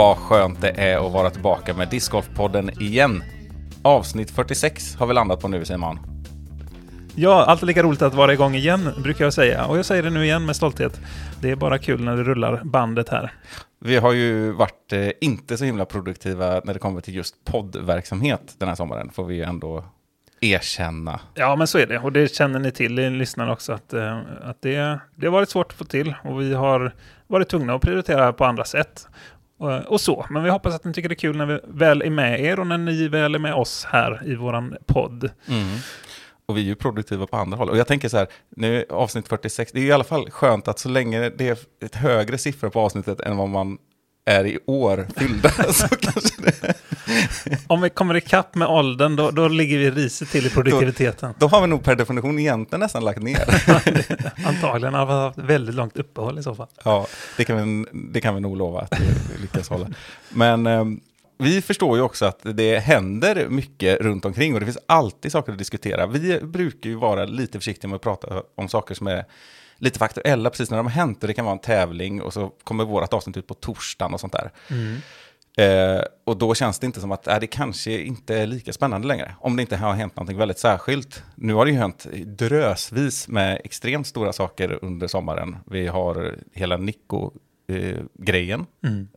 vad skönt det är att vara tillbaka med Discgolfpodden igen. Avsnitt 46 har vi landat på nu, Simon. Ja, alltid lika roligt att vara igång igen, brukar jag säga. Och jag säger det nu igen med stolthet. Det är bara kul när det rullar bandet här. Vi har ju varit eh, inte så himla produktiva när det kommer till just poddverksamhet den här sommaren, får vi ändå erkänna. Ja, men så är det. Och det känner ni till, ni lyssnar också, att, eh, att det, det har varit svårt att få till. Och vi har varit tvungna att prioritera på andra sätt. Eh, och, så. Men vi hoppas att ni tycker det är kul när vi väl är med er och när ni väl är med oss här i våran podd. Mm. Och vi är ju produktiva på andra håll. Och jag tänker så här, nu är avsnitt 46, det är i alla fall skönt att så länge det är ett högre siffror på avsnittet än vad man är i år fyllda, så kanske det... Om vi kommer ikapp med åldern, då, då ligger vi risigt till i produktiviteten. Då har vi nog per definition egentligen nästan lagt ner. Antagligen har vi haft väldigt långt uppehåll i så fall. Ja, det kan vi, det kan vi nog lova att vi lyckas hålla. Men eh, vi förstår ju också att det händer mycket runt omkring och det finns alltid saker att diskutera. Vi brukar ju vara lite försiktiga med att prata om saker som är lite för aktuella precis när de har hänt och det kan vara en tävling och så kommer vårt avsnitt ut på torsdagen och sånt där. Eh, och då känns det inte som att äh, det kanske inte är lika spännande längre. Om det inte har hänt någonting väldigt särskilt. Nu har det ju hänt drösvis med extremt stora saker under sommaren. Vi har hela Nico-grejen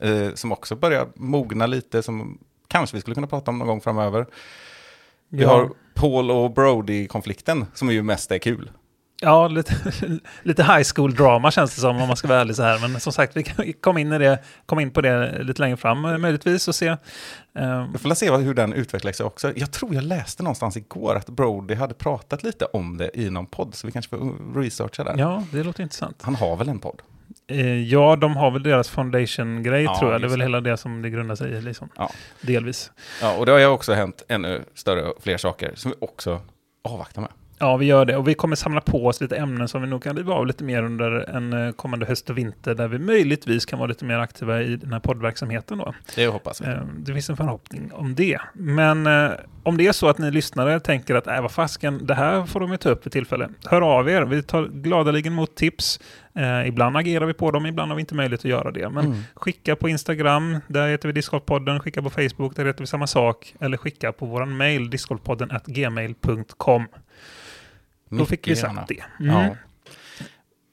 eh, som också börjar mogna lite, som kanske vi skulle kunna prata om någon gång framöver. Vi Ja. har Paul och Brody-konflikten som ju mest är kul. Ja, lite, lite high school drama känns det som om man ska vara ärlig så här. Men som sagt, vi kan komma in, i det, komma in på det lite längre fram eh, möjligtvis och se. Eh, Vi får se hur den utvecklar sig också. Jag tror jag läste någonstans igår att Brody hade pratat lite om det i någon podd, så vi kanske får researcha där. ja, det låter intressant. Han har väl en podd? Eh, ja, de har väl deras foundation-grej Ja, tror jag. Det är väl det. hela det som det grundar sig i, liksom. Ja. Delvis. Ja, och det har ju också hänt ännu större och fler saker som vi också avvaktar med. Ja, vi gör det. Och vi kommer samla på oss lite ämnen som vi nog kan riva av lite mer under en eh, kommande höst och vinter, där vi möjligtvis kan vara lite mer aktiva i den här poddverksamheten då. Det hoppas vi. Eh, Det finns en förhoppning om det. Men eh, om det är så att ni lyssnare tänker att äh, vad fasken, det här får de ju ta upp vid tillfälle. Hör av er. Vi tar gladeligen mot tips. Eh, ibland agerar vi på dem, ibland har vi inte möjlighet att göra det. Men Mm. skicka på Instagram, där heter vi Discordpodden. Skicka på Facebook, där heter vi samma sak. Eller skicka på vår mail, discordpodden at gmail.com. Då fick vi sagt det. Mm. Ja.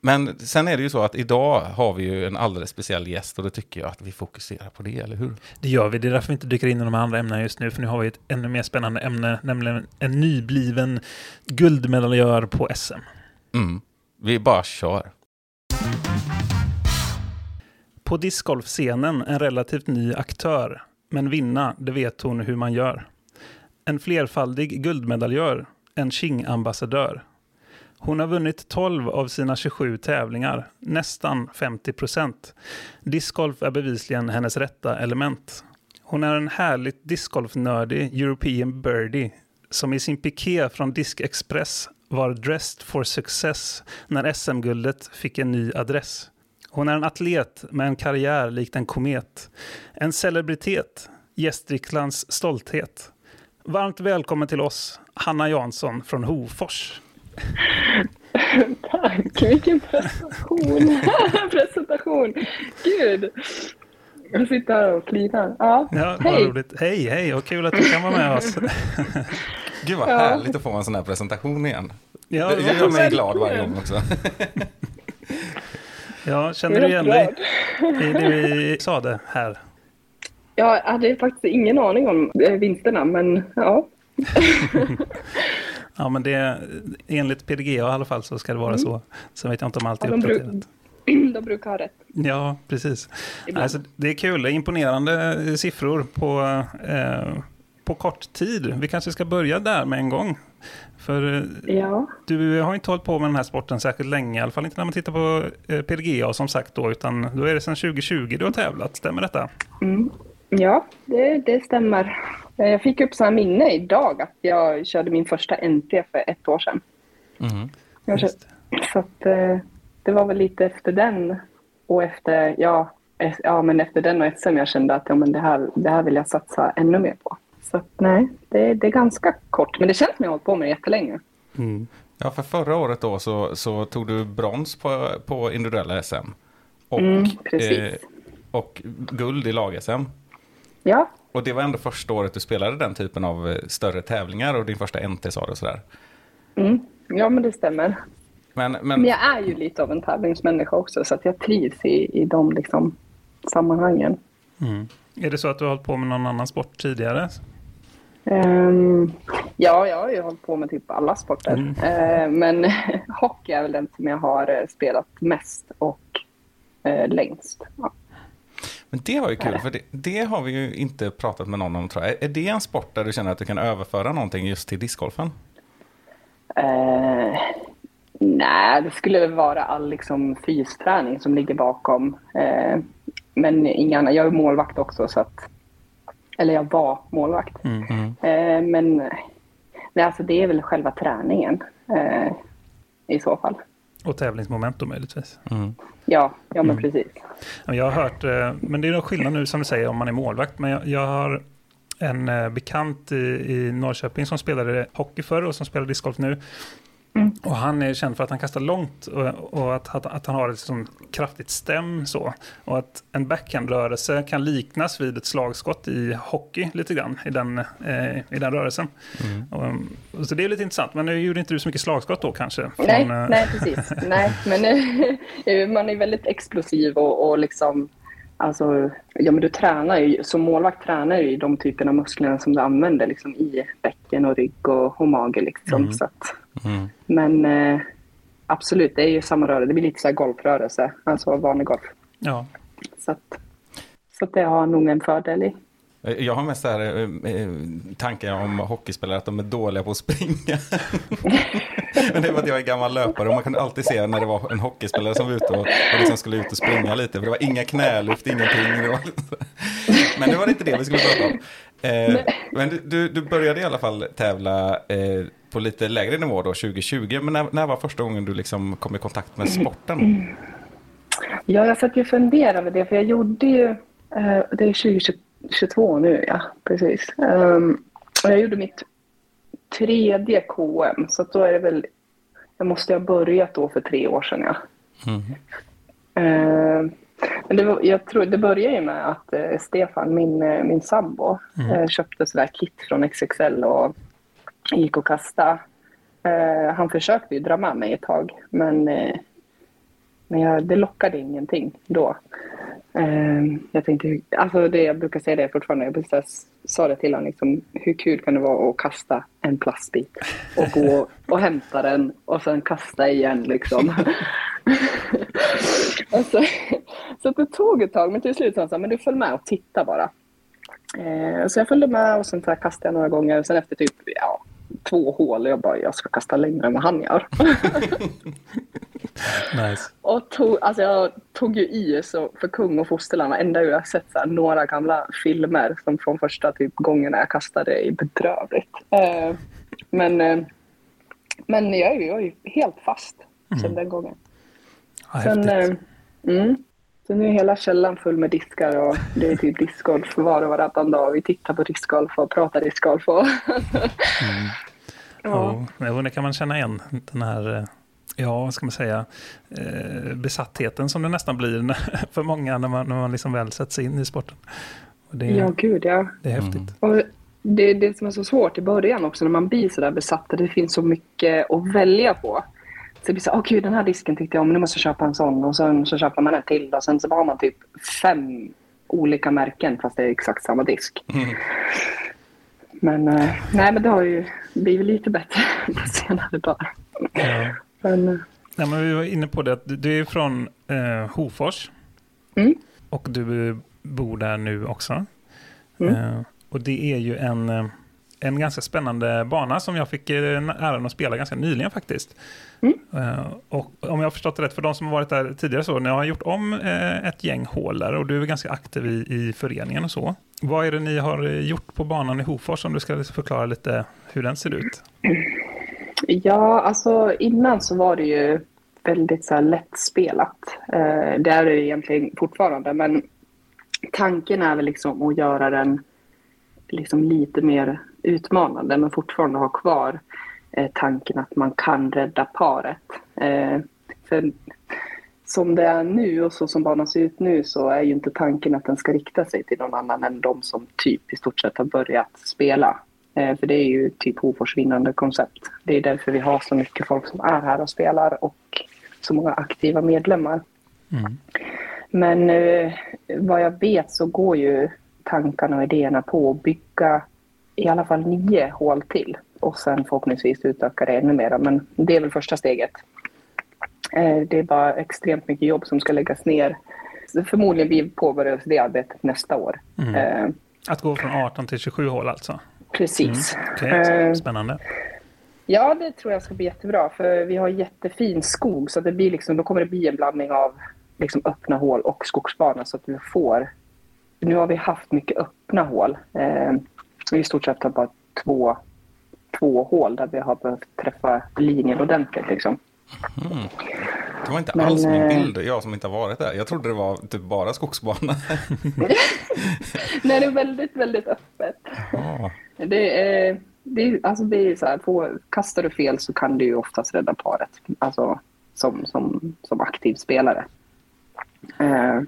Men sen är det ju så att idag har vi ju en alldeles speciell gäst och då tycker jag att vi fokuserar på det, eller hur? Det gör vi. Det är därför vi inte dyker in i de andra ämnena just nu. För nu har vi ett ännu mer spännande ämne, nämligen en nybliven guldmedaljör på SM. Mm. Vi bara kör. På discgolfscenen en relativt ny aktör. Men vinna, det vet hon hur man gör. En flerfaldig guldmedaljör. En Qing-ambassadör. Hon har vunnit 12 av sina 27 tävlingar, nästan 50 procent. Discgolf är bevisligen hennes rätta element. Hon är en härligt discgolfnördig European birdie som i sin piké från Disc Express var dressed for success när SM-guldet fick en ny adress. Hon är en atlet med en karriär likt en komet. En celebritet, Gästriklands stolthet. Varmt välkommen till oss, Hanna Jansson från Hofors. Tack, vilken presentation. presentation. Gud. Jag sitter här och flinar. Ja, Ja, vad hej. roligt. Hej, hej, och kul att du kan vara med oss. Gud vad Ja. härligt att få en sån här presentation igen. Ja, det vad gör mig glad varje gång också. ja känner du igen dig i det vi sa det här? Jag hade faktiskt ingen aning om eh, vinsterna, men ja. Ja, men det, enligt PDGA i alla fall så ska det vara så. Sen vet jag inte om allt är Mm. Ja, uppdaterat. de brukar ha rätt. Ja, precis. Ibland. Alltså, det är kul, det är imponerande eh, siffror på, eh, på kort tid. Vi kanske ska börja där med en gång. För eh, Ja, du har inte hållit på med den här sporten särskilt länge, i alla fall inte när man tittar på eh, som sagt då, utan då är det sedan 2020 du har tävlat, stämmer detta? mm. ja det, det stämmer. Eh, Jag fick upp så här minne idag att jag körde min första NT för ett år sedan. Mhm. Jag så att, det var väl lite efter den och efter, ja, eh, ja men efter den och SM jag kände att ja, men det, här, det här vill jag satsa ännu mer på. Så att, nej, det, det är ganska kort. Men det känns som jag har hållit på med det jättelänge. Mm. Ja, för förra året då så, så tog du brons på, på individuella SM. Och, Mm, precis. och guld i lag-SM. Ja, Och det var ändå första året du spelade den typen av eh, större tävlingar och din första NT sa du sådär. mm. ja men det stämmer. Men, men, Men jag är ju lite av en tävlingsmänniska också så att jag trivs i, i de liksom, sammanhangen. Mm. Är det så att du har hållit på med någon annan sport tidigare? Ehm, ja, jag har ju hållit på med typ alla sporter. Mm. Ehm, men hockey är väl den som jag har eh, spelat mest och eh, längst. Ja. men det var ju kul, för det, det har vi ju inte pratat med någon om tror jag. Är det en sport där du känner att du kan överföra någonting just till discgolfen? Nej, det skulle väl vara all liksom, fysträning som ligger bakom. Eh, men inga annat. Jag är målvakt också, så att... Eller jag var målvakt. Mm. Eh, men nej, alltså, det är väl själva träningen eh, i så fall. Och tävlingsmoment då möjligtvis. Mm. Ja, ja men precis. Ja, Jag har hört, eh, men det är nog skillnad nu som du säger om man är målvakt. Men jag, jag har en eh, bekant i, i Norrköping som spelade hockey förr och som spelar discgolf nu. Mm. Och han är känd för att han kastar långt och, och att, att, att han har ett liksom kraftigt stäm så. Och att en backhandrörelse kan liknas vid ett slagskott i hockey lite grann i den, eh, i den rörelsen. Och, och så det är lite intressant, men nu gjorde inte du så mycket slagskott då kanske? Från, Nej, eh, nej precis. nej, men man är väldigt explosiv och, och liksom... Alltså, ja, men du tränar ju, som målvakt tränar ju de typerna av musklerna som du använder liksom, i bäcken och rygg och, och mage. Liksom, Mm. så att, Mm. men eh, absolut, det är ju samma rörelse. Det blir lite så här golfrörelse, alltså vanlig golf. Ja, Så, att, så att det har nog en fördel i. Eh, jag har mest så här, eh, eh, tankar om hockeyspelare att de är dåliga på att springa. Men det är för att jag är gammal löpare och man kunde alltid se när det var en hockeyspelare som var ute och, och liksom skulle ut och springa lite. För det var inga knälyft, ingenting. Det var men det var inte det vi skulle prata om. Eh, men du, du, började i alla fall tävla eh, på lite lägre nivå då, 2020. Men när, när var första gången du liksom kom i kontakt med sporten? Ja, jag satt ju och funderade över det, för jag gjorde ju... Eh, det är 2022 nu, ja. Precis. Um, och jag gjorde mitt tredje KM, så då är det väl... Jag måste ha börjat då för tre år sedan, ja. Mm. Eh, men det, var, jag tror, det började ju med att eh, Stefan, min, eh, min sambo, eh, köpte sådär kit från XXL och gick och kastade. Eh, han försökte ju dra med mig ett tag, men, men jag, det lockade ingenting då. Eh, jag tänkte, alltså det, jag brukar säga det fortfarande, jag precis sa det till honom, liksom, hur kul kan det vara att kasta en plastbit och gå och hämta den och sen kasta igen liksom. och så, det tog ett tag, men till slut sa han så här, men du följ med och titta bara. Eh, så jag följde med och sen så kastade jag några gånger och sen efter typ ja, två hål, jag bara, jag ska kasta längre än vad han gör. nice. Och tog, alltså jag tog ju i så för kung och fosterland. Enda jag har sett så här, några gamla filmer som från första typ gången jag kastade är bedrövligt. Eh, men, eh, men jag är ju, helt fast sen den gången. Ja, Sen, eh, mm, så nu är hela källaren full med diskar och det är typ discgolf var och varannan dag. Vi tittar på discgolf och pratar discgolf. Och ja. Ja, jo, det kan man känna igen. Den här, eh, ja, vad ska man säga, eh, besattheten som det nästan blir när- för många när man, när man liksom väl sätts in i sporten. Och det, ja, gud ja. det är häftigt. Och det, det som är så svårt i början också när man blir så där besatt, att det finns så mycket att välja på. Så det blir så, åh gud den här disken tyckte jag om, nu måste jag köpa en sån och sen så köper man en till och sen så har man typ fem olika märken fast det är exakt samma disk. Men eh, nej men det har ju blivit lite bättre på senare dagar. Ja. Men, eh, Nej, men vi var inne på det, att du- du är från eh, Hofors mm, och du bor där nu också. Mm. Eh, och det är ju en, eh, en ganska spännande bana som jag fick eh, äran att spela ganska nyligen faktiskt. Mm. Eh, och om jag har förstått det rätt, för de som har varit där tidigare så, ni har gjort om eh, ett gäng hål där och du är ganska aktiv i, i föreningen och så. Vad är det ni har gjort på banan i Hofors om du ska förklara lite hur den ser ut? Ja, alltså innan så var det ju väldigt så här lättspelat. Det är det egentligen fortfarande, men tanken är väl liksom att göra den liksom lite mer utmanande men fortfarande ha kvar eh, tanken att man kan rädda paret. Eh, för som det är nu och så som banan ser ut nu så är ju inte tanken att den ska rikta sig till någon annan än de som typ i stort sett har börjat spela. Eh, för det är ju typ Hofors vinnande koncept. Det är därför vi har så mycket folk som är här och spelar och så många aktiva medlemmar. Mm. Men vad jag vet så går ju tankarna och idéerna på att bygga i alla fall nio hål till och sen förhoppningsvis utöka det ännu mer. Men det är väl första steget. Eh, det är bara extremt mycket jobb som ska läggas ner. Förmodligen vi påbörjar det arbetet nästa år. Mm. Eh, Att gå från 18 till 27 hål alltså? precis. Okej, Eh, Spännande. Ja, det tror jag ska bli jättebra. För vi har jättefin skog. Så det blir liksom, då kommer det bli en blandning av liksom öppna hål och skogsbana. Så att vi får... Nu har vi haft mycket öppna hål. I stort sett har bara två, två hål där vi har behövt träffa linjen ordentligt. Liksom. Det var inte Men, alls min eh, bild, jag som inte har varit där. Jag trodde det var typ bara skogsbana. Nej, det är väldigt, väldigt öppet. Det är, det är, alltså det är så här, får, kastar du fel så kan du ju oftast rädda paret. Alltså som, som, som aktiv spelare. Eh,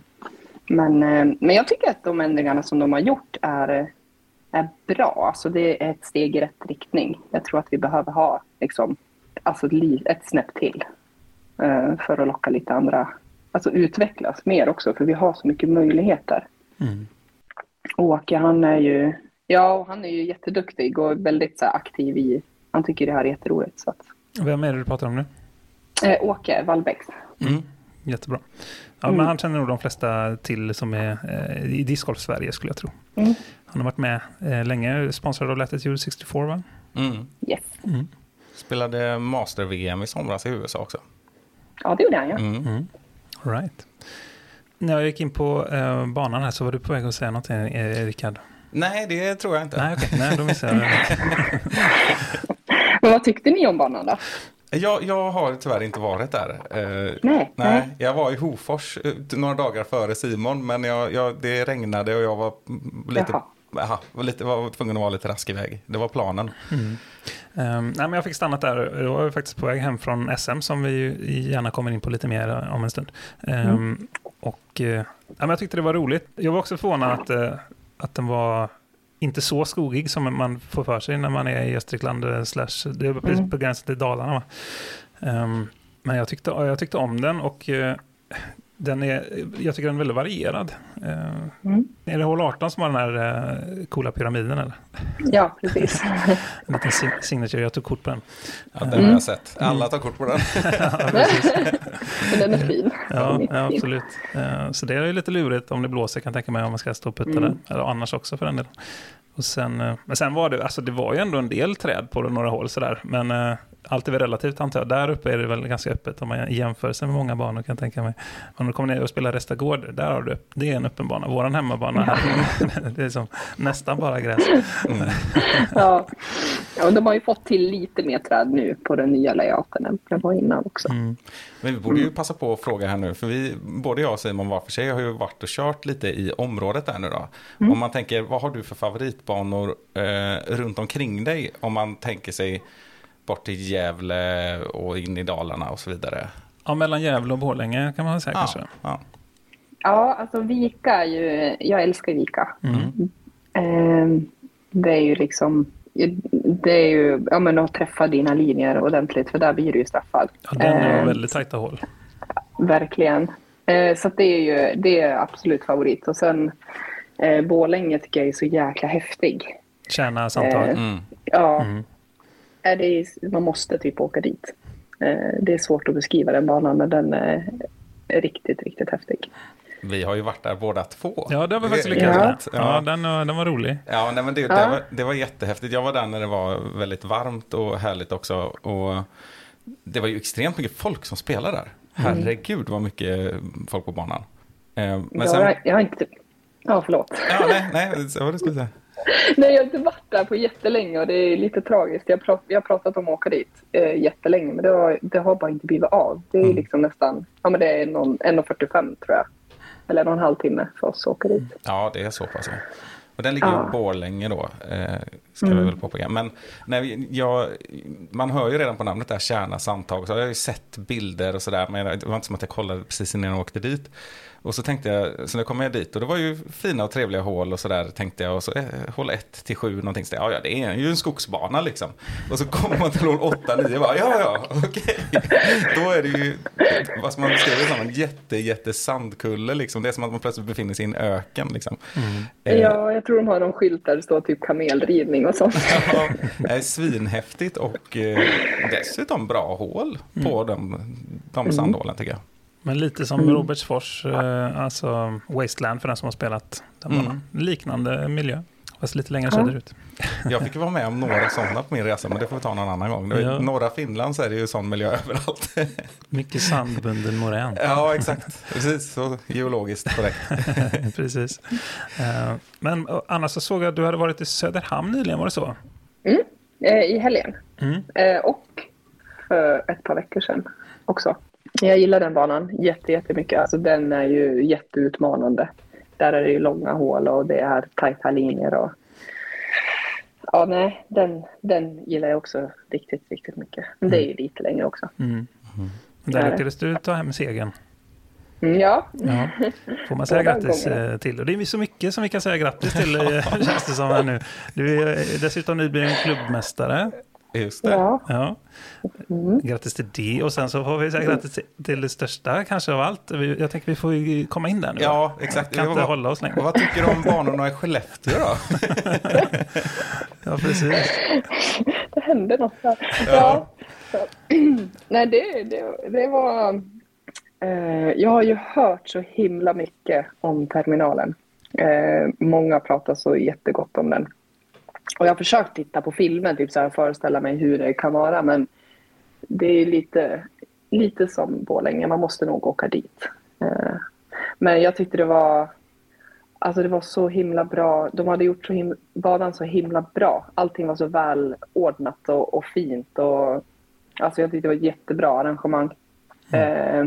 men, eh, men jag tycker att de ändringarna som de har gjort är, är bra. Alltså det är ett steg i rätt riktning. Jag tror att vi behöver ha liksom, alltså ett, snäpp till. eh, för att locka lite andra, alltså utvecklas mer också. För vi har så mycket möjligheter. Mm. Åke han är ju, ja och han är ju jätteduktig och väldigt så här, aktiv i, han tycker det här är jätteroligt. Så att, Vem är det du pratar om nu? eh, Åke Wallbäck. Mm. Jättebra. Ja, Mm. men han känner nog de flesta till som är eh, i discgolf Sverige skulle jag tro. Mm. Han har varit med eh, länge, sponsrad av Latitude 64 va? Mm. Yes. Mm. Spelade Master-VM i somras i USA också. Ja, det gjorde han ja. Mm. Mm. All right. När jag gick in på eh, banan här så var du på väg att säga någonting, eh, Rickard. Nej, det tror jag inte. Nej, okej. Nej, då missade jag. Men vad tyckte ni om banan då? Jag, jag har tyvärr inte varit där. Eh, Nej, nej, jag var i Hofors eh, några dagar före Simon, men jag, jag, det regnade och jag var mm, lite, Jaha. Aha, var, lite, var tvungen att vara lite rask iväg. Det var planen. Mm. Ehm, nej, men jag fick stannat där. Jag var faktiskt på väg hem från SM som vi gärna kommer in på lite mer eh, om en stund. Ehm, Och eh, ja, men jag tyckte det var roligt. Jag var också förvånad att, eh, att den var inte så skogig som man får för sig när man är i Gästrikland. Slash, det är precis Mm. på gränsen till Dalarna. Va? Ehm, men jag tyckte, jag tyckte om den och eh, den är, jag tycker den är väldigt varierad. Ehm, Mm. är det hål 18 som har den här eh, coola pyramiden? Eller? Ja, precis. En liten sig- signature, jag tog kort på den. Ja, den Mm. har jag sett. Alla tar kort på den. Men den är fin. Ja, ja absolut. Eh, Så det är ju lite lurigt om det blåser kan jag tänka mig om man ska stå och putta Mm. där. Eller annars också för den delen. Och sen, eh, men sen var det, alltså det var ju ändå en del träd på några håll sådär. Men eh, allt är väl relativt antar jag. Där uppe är det väl ganska öppet om man jämför sig med många banor kan jag tänka mig. Om du kommer ner och spelar Restagård, där har du, det är en öppen bana. Våran hemmabana här, det är som nästan bara gräs. Mm. Ja. ja, och de har ju fått till lite mer träd nu på den nya layouten än det var innan också. Mm. Men vi borde ju passa på att fråga här nu, för vi, både jag och Simon var för sig har ju varit och kört lite i området där nu då. Om man tänker, vad har du för favoritbanor eh, runt omkring dig? Om man tänker sig bort till Gävle och in i Dalarna och så vidare. Ja, mellan Gävle och Borlänge kan man säga kanske. ja. Ja, alltså Vika är ju, jag älskar Vika. Mm. Eh, det är ju liksom, det är ju, ja men att träffa dina linjer ordentligt för där blir du ju straffad. Ja, den är Eh, väldigt tajta hål. Verkligen. Eh, så det är ju, det är absolut favorit. Och sen eh, Borlänge tycker jag är så jäkla häftig. Tjäna samtal. Eh, Mm. Ja, Mm. Är det man måste typ åka dit. Eh, det är svårt att beskriva den banan men den är riktigt, riktigt häftig. Vi har ju varit där båda två. Ja, det har vi faktiskt Det- lyckats Ja. med. Ja, den, eh, den var rolig. Ja, nej, men det, Ja. det, var, det var jättehäftigt. Jag var där när det var väldigt varmt och härligt också. Och det var ju extremt mycket folk som spelade där. Herregud vad mycket folk på banan. Eh, Men jag, sen... har- jag har inte... Ja, förlåt. Ja, nej, nej, så vad du skulle säga. Nej, jag har inte varit där på jättelänge och det är lite tragiskt. Jag, prat, jag har pratat om att åka dit eh, jättelänge men det har, det har bara inte blivit av. Det är Mm. liksom nästan, ja men det är någon, 1.45 tror jag. Eller en och en halv timme för oss att åka dit. Ja, det är så pass. ja. Och den ligger Ja. i Borlänge då, eh, ska Mm. vi väl påpeka. Men vi, jag, man hör ju redan på namnet där, Kärna Sandtag, så jag har ju sett bilder och sådär, men det var inte som att jag kollade precis innan jag åkte dit. Och så tänkte jag, så nu kom jag dit och det var ju fina och trevliga hål och sådär tänkte jag. Och så eh, hål 1 till 7 någonting. Så, ja, ja, det är ju en skogsbana liksom. Och så kommer man till hål 8, 9 bara, ja, ja, okej. Då är det ju, vad man beskriva det som, en jätte, jätte sandkulle liksom. Det är som att man plötsligt befinner sig i en öken liksom. Eh, Ja, jag tror de har någon skylt där det står typ kamelridning och sånt. Ja, det är svinhäftigt och eh, dessutom bra hål på de, de sandhålen tycker jag. Men lite som Robertsfors, eh, alltså Wasteland för den som har spelat den Mm. banan. Liknande miljö, fast lite längre Ja. söderut. Jag fick vara med om några sådana på min resa, men det får vi ta någon annan gång. Ja. Norra Finland så är det ju sån miljö överallt. Mycket sandbunden morän. ja, exakt. Precis, så geologiskt korrekt. Precis. Eh, Men eh, annars så såg jag att du hade varit i Söderhamn nyligen, var det så? Eh, I helgen. Mm. Och för ett par veckor sedan också. Jag gillar den banan jätte, jättemycket. Alltså, den är ju jätteutmanande. Där är det ju långa hål och det är tajta linjer. Och... Ja, nej, den, den gillar jag också riktigt, riktigt mycket. Men det är ju lite längre också. Mm. Det Där lyckades du ta hem segern. Mm, ja, Ja. Får man säga grattis eh, till. Och det är så mycket som vi kan säga grattis till, eh, känns det som här nu. Du är eh, dessutom nybliven klubbmästare. Just det. ja. Ja. Mm. Grattis till det. Och sen så får vi säga grattis till- till det största kanske av allt. Jag tänker vi får komma in där nu. Ja, exakt. Kan inte Vad- hålla oss längre. Och vad tycker du om banorna i Skellefteå då? Ja, precis. det hände något där. Ja. Ja. Nej, det, det, det var... Eh, jag har ju hört så himla mycket om terminalen. Eh, många pratar så jättegott om den. Och jag har försökt titta på filmen, typ så här, föreställa mig hur det kan vara, men det är lite, lite som Borlänge, man måste nog åka dit. Eh, men jag tyckte det var Alltså det var så himla bra. De hade gjort så banan så himla bra. Allting var så välordnat och, och fint. Och, alltså jag tyckte det var ett jättebra arrangemang. Eh,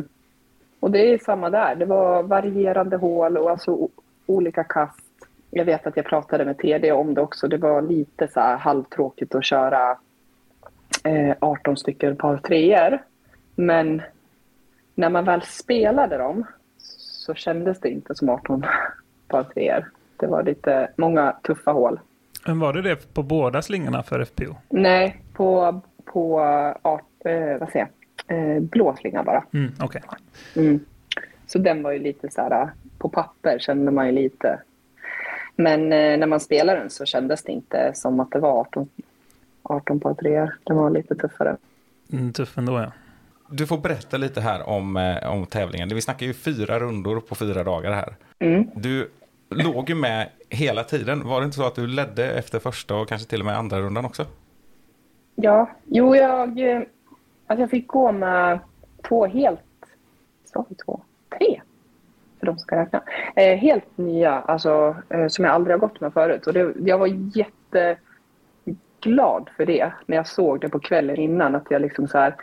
och det är samma där. Det var varierande hål och alltså olika kast. Jag vet att jag pratade med TD om det också. Det var lite så här halvtråkigt att köra eh, 18 stycken par treor. Men när man väl spelade dem så kändes det inte som 18 par treor. Det var lite många tuffa hål. Men var det det på båda slingorna för FPO? Nej, på, på art, eh, vad säger jag? Eh, blå slinga bara. Mm, Okej. Mm. Så den var ju lite så här, på papper kände man ju lite. Men eh, när man spelade den så kändes det inte som att det var 18, 18 par treor. Den var lite tuffare. Mm, tuff ändå ja. Du får berätta lite här om, eh, om tävlingen. Vi snackar ju fyra rundor på fyra dagar här. Mm. Du låg ju med hela tiden. Var det inte så att du ledde efter första och kanske till och med andra rundan också? Ja, jo, jag, eh, alltså jag fick gå med två helt, sa vi två? Tre, för de som ska räkna. Eh, helt nya, alltså eh, som jag aldrig har gått med förut. Och det, jag var jätteglad för det när jag såg det på kvällen innan. Att jag liksom så här,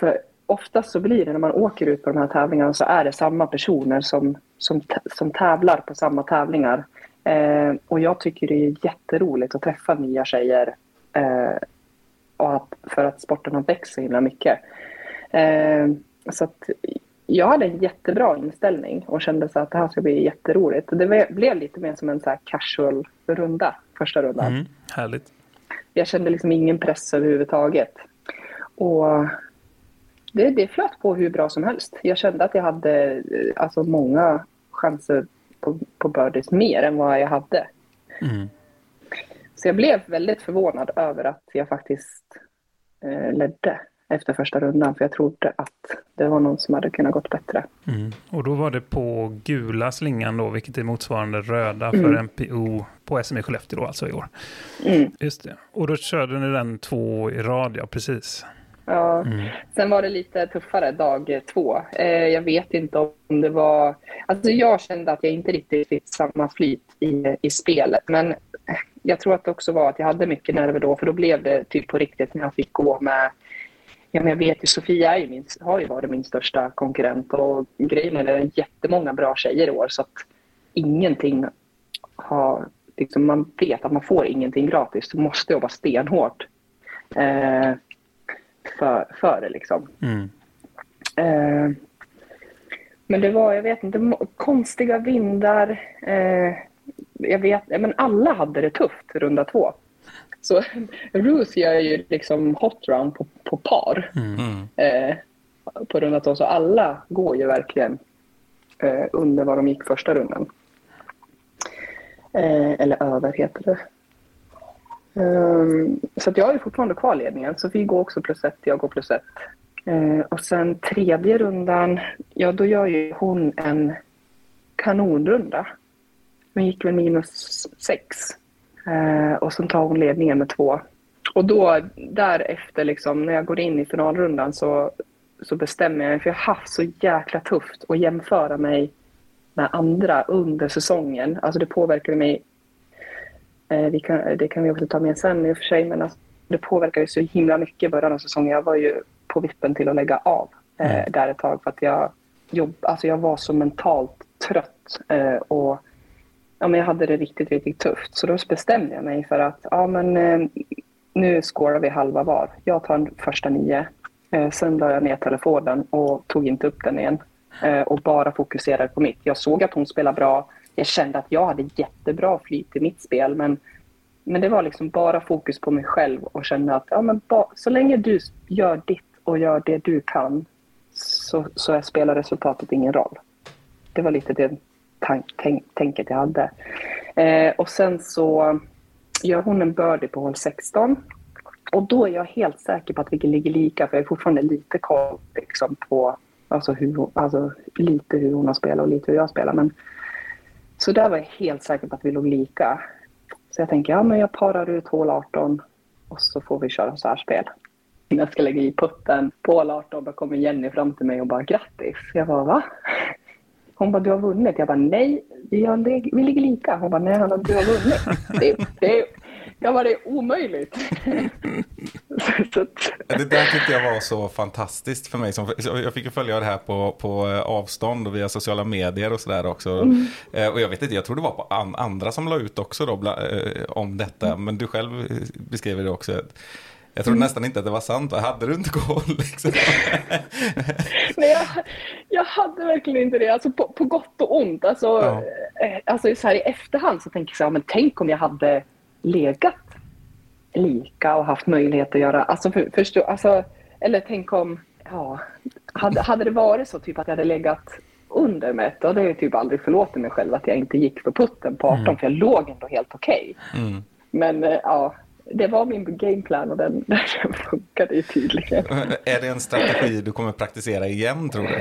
för oftast så blir det när man åker ut på de här tävlingarna så är det samma personer som, som, som tävlar på samma tävlingar. Eh, och jag tycker det är jätteroligt att träffa nya tjejer eh, och att, för att sporten har växt så himla mycket. Eh, så att jag hade en jättebra inställning och kände så att det här ska bli jätteroligt. Det blev lite mer som en så casual runda, första rundan. Mm, härligt. Jag kände liksom ingen press överhuvudtaget. Och det, det flöt på hur bra som helst. Jag kände att jag hade eh, alltså, många chanser på, på birdies mer än vad jag hade. Mm. Så jag blev väldigt förvånad över att jag faktiskt eh, ledde efter första rundan. För jag trodde att det var någon som hade kunnat gått bättre. Mm. Och då var det på gula slingan då, vilket är motsvarande röda för Mm. MPO på SM i Skellefteå då, alltså i år. Mm. Just det. Och då körde ni den två i rad, ja precis. Ja. Mm. Sen var det lite tuffare dag två. Eh, jag vet inte om det var... Alltså jag kände att jag inte riktigt fick samma flyt i, i spelet. Men jag tror att det också var att jag hade mycket nerver då. För då blev det typ på riktigt när jag fick gå med... Ja, men jag vet ju, Sofia är ju min, har ju varit min största konkurrent. Och grejen är att det är jättemånga bra tjejer i år. Så att ingenting ha, liksom man vet att man får ingenting gratis, så måste jobba stenhårt eh, för, för det liksom. Mm. Eh, men det var, jag vet inte, konstiga vindar. Eh, jag vet, men alla hade det tufft runda två. Så Ruth gör ju liksom hot round på, på par Mm. eh, på runda två. Så alla går ju verkligen eh, under vad de gick första rundan. Eh, eller över heter det. Ehm, så att jag är fortfarande kvar ledningen. Så vi går också plus ett, jag går plus ett. Eh, och sen tredje rundan, ja då gör ju hon en kanonrunda. Hon gick väl minus sex. Eh, och sen tar hon ledningen med två. Och då därefter, liksom, när jag går in i finalrundan så, så bestämmer jag mig, för jag har haft så jäkla tufft att jämföra mig med andra under säsongen. Alltså det påverkade mig, eh, kan, det kan vi också ta med sen i och för sig, men alltså, det påverkade så himla mycket i början av säsongen. Jag var ju på vippen till att lägga av eh, Mm. där ett tag för att jag, jobb, alltså jag var så mentalt trött eh, och ja, men jag hade det riktigt, riktigt tufft. Så då bestämde jag mig för att ja, men, eh, nu skårar vi halva var. Jag tar den första nio. Eh, sen la jag ner telefonen och tog inte upp den igen. Eh, och bara fokuserade på mitt. Jag såg att hon spelade bra. Jag kände att jag hade jättebra flyt i mitt spel. Men, men det var liksom bara fokus på mig själv och kände att ja, men ba, så länge du gör ditt och gör det du kan så, så spelar resultatet ingen roll. Det var lite det tank, tänk, tänket jag hade. Eh, och sen så gör hon en birdie på hål 16. Och då är jag helt säker på att vi ligger lika, för jag är fortfarande lite koll liksom, på alltså, hur, alltså, lite hur hon har spelat och lite hur jag spelar. Men, så där var jag helt säker på att vi låg lika. Så jag tänker, ja men jag parar ut hål 18 och så får vi köra så här spel. När jag ska lägga i putten på hål 18 då kommer Jenny fram till mig och bara grattis. Jag bara va? Hon bara du har vunnit. Jag bara nej, vi, har, vi ligger lika. Hon bara nej, Hanna, du har vunnit. Det, det, jag bara det är omöjligt. Det där tyckte jag var så fantastiskt för mig. Jag fick ju följa det här på, på eh, avstånd och via sociala medier och sådär också. Eh, Och jag vet inte, jag tror det var på an, andra som la ut också då, eh, om detta. Men du själv beskriver det också. Jag trodde nästan inte att det var sant. Hade du inte koll? Liksom? Nej, jag, jag hade verkligen inte det. Alltså på, på gott och ont. Alltså, Ja. eh, alltså så här i efterhand så tänker jag så här, men tänk om jag hade legat lika och haft möjlighet att göra, alltså, för, förstå, alltså eller tänk om, ja, hade, hade det varit så typ att jag hade legat under med ett, då hade jag typ aldrig förlåtit mig själv att jag inte gick för putten på 18, för jag låg ändå helt okej. Mm. Men eh, ja, det var min gameplan och den, den funkade ju tydligen. Är det en strategi du kommer praktisera igen tror du?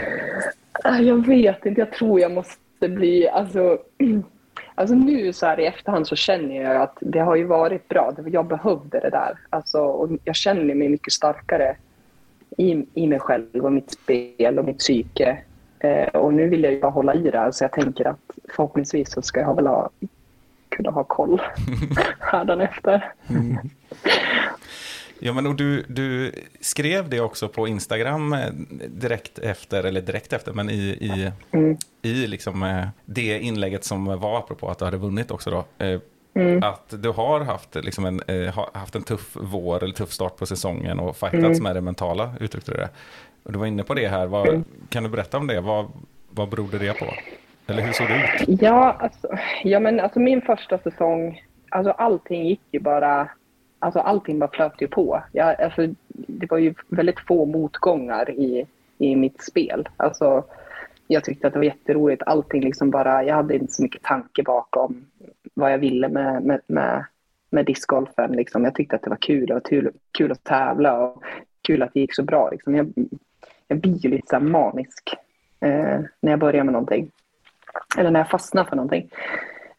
Ah, Jag vet inte, jag tror jag måste bli, alltså, alltså nu så här i efterhand så känner jag att det har ju varit bra, jag behövde det där. Alltså, och jag känner mig mycket starkare i, i mig själv och mitt spel och mitt psyke. Eh, och nu vill jag ju bara hålla i det här, så jag tänker att förhoppningsvis så ska jag väl ha, kunna ha koll hädanefter. Ja, men och du, du skrev det också på Instagram eh, direkt efter, eller direkt efter, men i, i, Mm. i liksom, eh, det inlägget som var apropå att du hade vunnit också då. eh, Mm. Att du har haft, liksom en, ha- haft en tuff vår eller tuff start på säsongen och fightats Mm. med det mentala, uttryckte du det. Och du var inne på det här, vad, Mm. kan du berätta om det? Vad, vad berodde det på? Eller hur såg det ut? Ja, alltså, ja men alltså min första säsong, alltså allting gick ju bara, alltså allting bara flöt ju på. Jag, alltså, det var ju väldigt få motgångar i, i mitt spel. Alltså, jag tyckte att det var jätteroligt. Allting liksom bara, jag hade inte så mycket tanke bakom vad jag ville med, med, med, med discgolfen. Liksom. Jag tyckte att det var kul. Det var kul, kul att tävla och kul att det gick så bra. Liksom. Jag, jag blir ju lite så här manisk eh, när jag börjar med någonting. Eller när jag fastnar för någonting.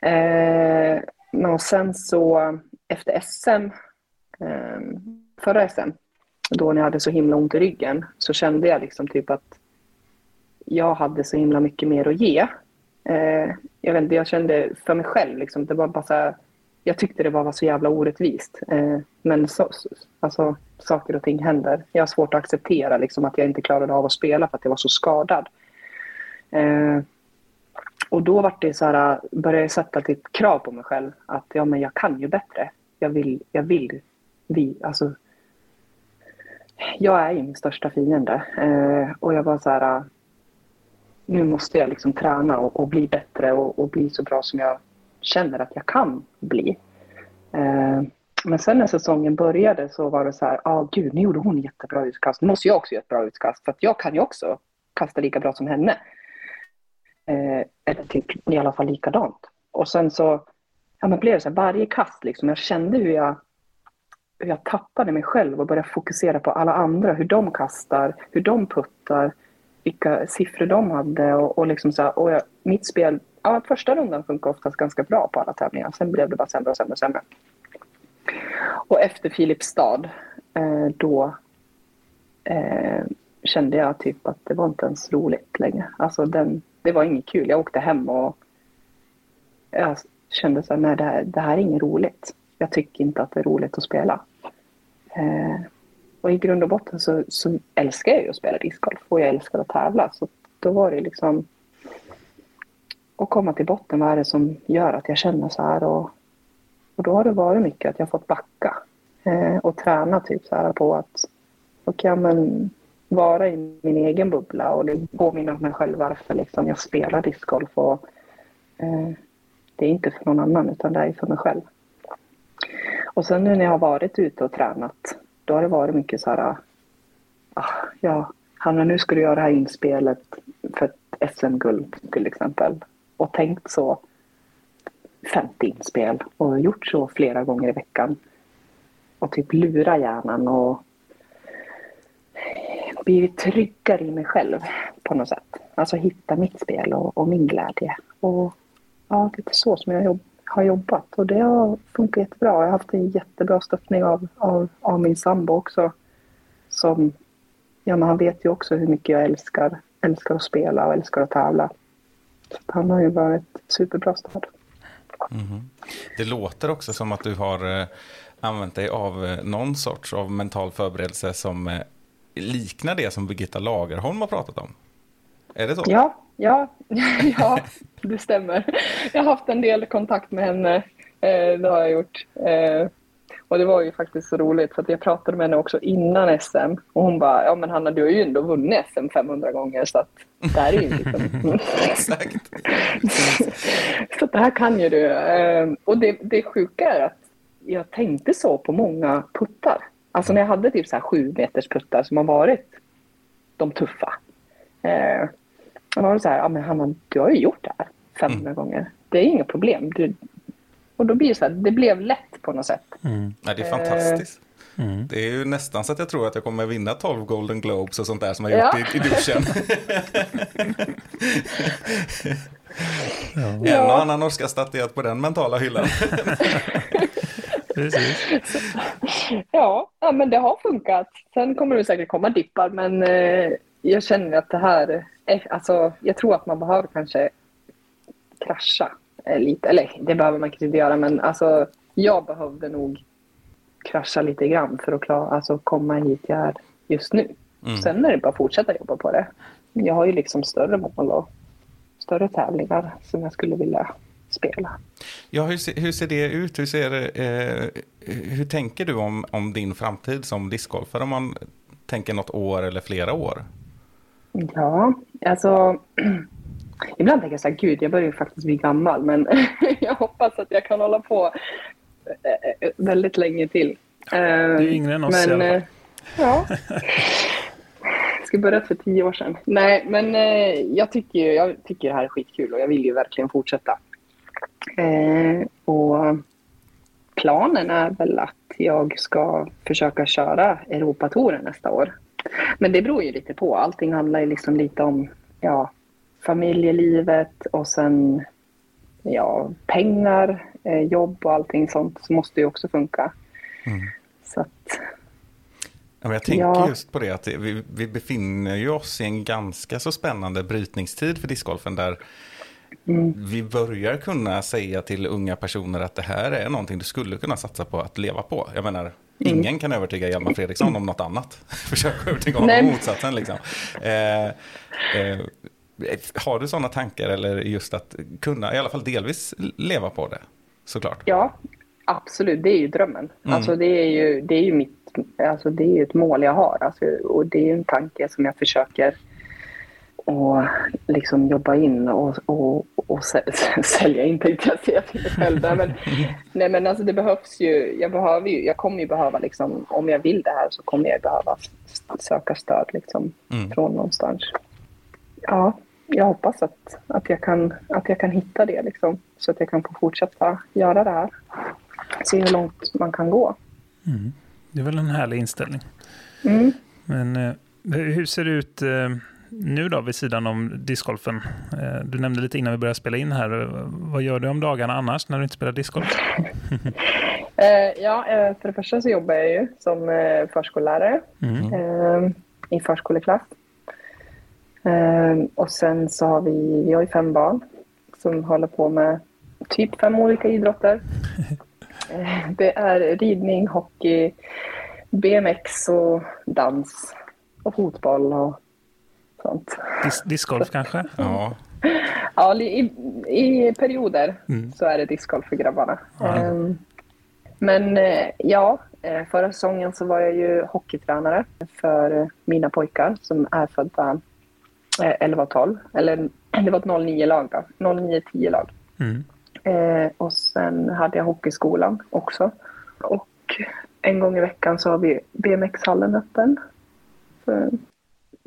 Eh, men och sen så efter SM, eh, förra SM, då när jag hade så himla ont i ryggen, så kände jag liksom typ att jag hade så himla mycket mer att ge. Eh, jag, vet inte, jag kände för mig själv, liksom, det var bara så här, jag tyckte det bara var så jävla orättvist. Eh, men så, så- alltså, saker och ting händer. Jag har svårt att acceptera liksom, att jag inte klarade av att spela för att jag var så skadad. Eh, och då var det så här, började jag sätta typ krav på mig själv att ja, men jag kan ju bättre. Jag vill, jag vill, vi, alltså. Jag är ju min största fiende eh, och jag var så här. Nu måste jag liksom träna och, och bli bättre och, och, bli så bra som jag känner att jag kan bli. Eh, men sen när säsongen började så var det så här, ja ah, gud, nu gjorde hon jättebra utkast. Nu måste jag också göra ett bra utkast för att jag kan ju också kasta lika bra som henne. Eh, eller typ i alla fall likadant. Och sen så ja, men blev det så här, varje kast liksom, jag kände hur jag, hur jag tappade mig själv och började fokusera på alla andra, hur de kastar, hur de puttar, vilka siffror de hade och, och liksom så här, och jag, mitt spel, ja, första rundan funkar oftast ganska bra på alla tävlingar, sen blev det bara sämre och sämre och sämre. Och efter Filipstad, eh, då eh, kände jag typ att det var inte ens roligt längre. Alltså den, det var inget kul. Jag åkte hem och jag kände så här, nej det här, det här är inget roligt. Jag tycker inte att det är roligt att spela. Eh, och i grund och botten så, så älskar jag ju att spela discgolf och jag älskar att tävla. Så då var det liksom att komma till botten. Vad är det som gör att jag känner så här? Och, och då har det varit mycket att jag fått backa eh, och träna typ så här på att okej, okay, men vara i min egen bubbla och det påminner om mig själv varför liksom jag spelar discgolf. Och, eh, det är inte för någon annan utan det är för mig själv. Och sen nu när jag har varit ute och tränat då har det varit mycket så här ah, ja, Hanna nu ska du göra det här inspelet för ett SM-guld till exempel och tänkt så 50 inspel och gjort så flera gånger i veckan och typ lura hjärnan och blivit tryggare i mig själv på något sätt. Alltså hitta mitt spel och, och min glädje. Och ja, det är så som jag jobb, har jobbat och det har funkat jättebra. Jag har haft en jättebra stöttning av, av, av min sambo också. Som, ja men han vet ju också hur mycket jag älskar, älskar att spela och älskar att tävla. Så han har ju varit superbra stöd. Mm. Det låter också som att du har eh, använt dig av eh, någon sorts av mental förberedelse som eh, liknar det som Birgitta Lagerholm har pratat om. Är det så? Ja, ja, ja det stämmer. Jag har haft en del kontakt med henne. Eh, det har jag gjort. Eh, och det var ju faktiskt så roligt för att jag pratade med henne också innan SM och hon bara, ja men Hanna du har ju ändå vunnit SM 500 gånger så att det här är ju liksom... Exakt. så det här kan ju du. Eh, och det, det sjuka är att jag tänkte så på många puttar. Alltså när jag hade typ så här sju meters puttar som har varit de tuffa. Eh, då var det så här, ja men Hanna, du har ju gjort det här 500 mm. gånger. Det är inga problem. Du, och då blir det så här, det blev lätt på något sätt. Mm. Ja, det är fantastiskt. Mm. Det är ju nästan så att jag tror att jag kommer vinna 12 Golden Globes och sånt där som jag ja. gjort i, i duschen. ja. En och annan Oscarsstatyett på den mentala hyllan. Precis. ja, ja, men det har funkat. Sen kommer det säkert komma dippar, men eh, jag känner att det här... Är, alltså, jag tror att man behöver kanske krascha eh, lite. Eller det behöver man kanske inte göra, men alltså, jag behövde nog krascha lite grann för att klara, alltså, komma hit jag är just nu. Mm. Sen är det bara att fortsätta jobba på det. Jag har ju liksom större mål och större tävlingar som jag skulle vilja spela. Ja, hur, ser, hur ser det ut? Hur, ser, eh, hur tänker du om, om din framtid som discgolfare om man tänker något år eller flera år? Ja, alltså ibland tänker jag så här, gud, jag börjar ju faktiskt bli gammal, men jag hoppas att jag kan hålla på eh, eh, väldigt länge till. Det är yngre än oss men, i alla fall. Ja. Jag skulle börjat för tio år sedan. Nej, men jag tycker, jag tycker det här är skitkul och jag vill ju verkligen fortsätta. Eh, och planen är väl att jag ska försöka köra Europatouren nästa år. Men det beror ju lite på. Allting handlar ju liksom lite om ja, familjelivet och sen ja, pengar, eh, jobb och allting sånt så måste ju också funka. Mm. Så att, ja, jag tänker ja. just på det att vi, vi befinner ju oss i en ganska så spännande brytningstid för discgolfen där Mm. Vi börjar kunna säga till unga personer att det här är någonting du skulle kunna satsa på att leva på. Jag menar, mm. ingen kan övertyga Hjalmar Fredriksson om något annat. Försök övertyga honom om motsatsen. Liksom. Eh, eh, Har du sådana tankar eller just att kunna i alla fall delvis leva på det? Såklart. Ja, absolut. Det är ju drömmen. Mm. Alltså det är ju, det är ju mitt, alltså det är ju ett mål jag har. Alltså, och det är ju en tanke som jag försöker och liksom jobba in och, och, och sä- sälja in tänkte jag säga till mig själv. Men, nej men alltså det behövs ju, jag behöver ju, jag kommer ju behöva liksom, om jag vill det här så kommer jag behöva söka stöd liksom Mm. från någonstans. Ja, jag hoppas att, att, jag kan, att jag kan hitta det liksom så att jag kan få fortsätta göra det här. Se hur långt man kan gå. Det är väl en härlig inställning. Mm. Men eh, hur ser det ut eh, nu då vid sidan om discgolfen? Eh, du nämnde lite innan vi började spela in här. Vad gör du om dagarna annars när du inte spelar discgolf? Eh, ja, eh, för det första så jobbar jag ju som förskollärare Mm. i förskoleklass. Och sen så har vi, vi har ju fem barn som håller på med typ fem olika idrotter. Det är ridning, hockey, BMX och dans och fotboll och sånt. Dis- discgolf kanske? Ja, Ja, i, i perioder Mm. så är det discgolf för grabbarna. Ehm, men eh, ja, eh, förra säsongen så var jag ju hockeytränare för mina pojkar som är födda eh, 11 och 12. Eller det var ett 09-lag då, 09-10-lag. Mm. Eh, och sen hade jag hockeyskolan också. Och en gång i veckan så har vi BMX-hallen öppen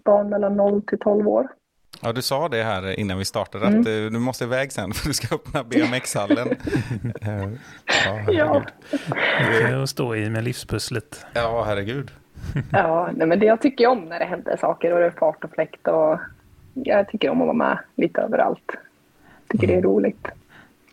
barn mellan 0 till 12 år. Ja, du sa det här innan vi startade Mm. att du måste iväg sen för du ska öppna BMX-hallen. Ja, Ja. herregud. Det är att stå i med livspusslet. Ja, herregud. Ja, nej, men det jag tycker om när det händer saker och det är fart och fläkt och jag tycker om att vara med lite överallt. Tycker det är roligt.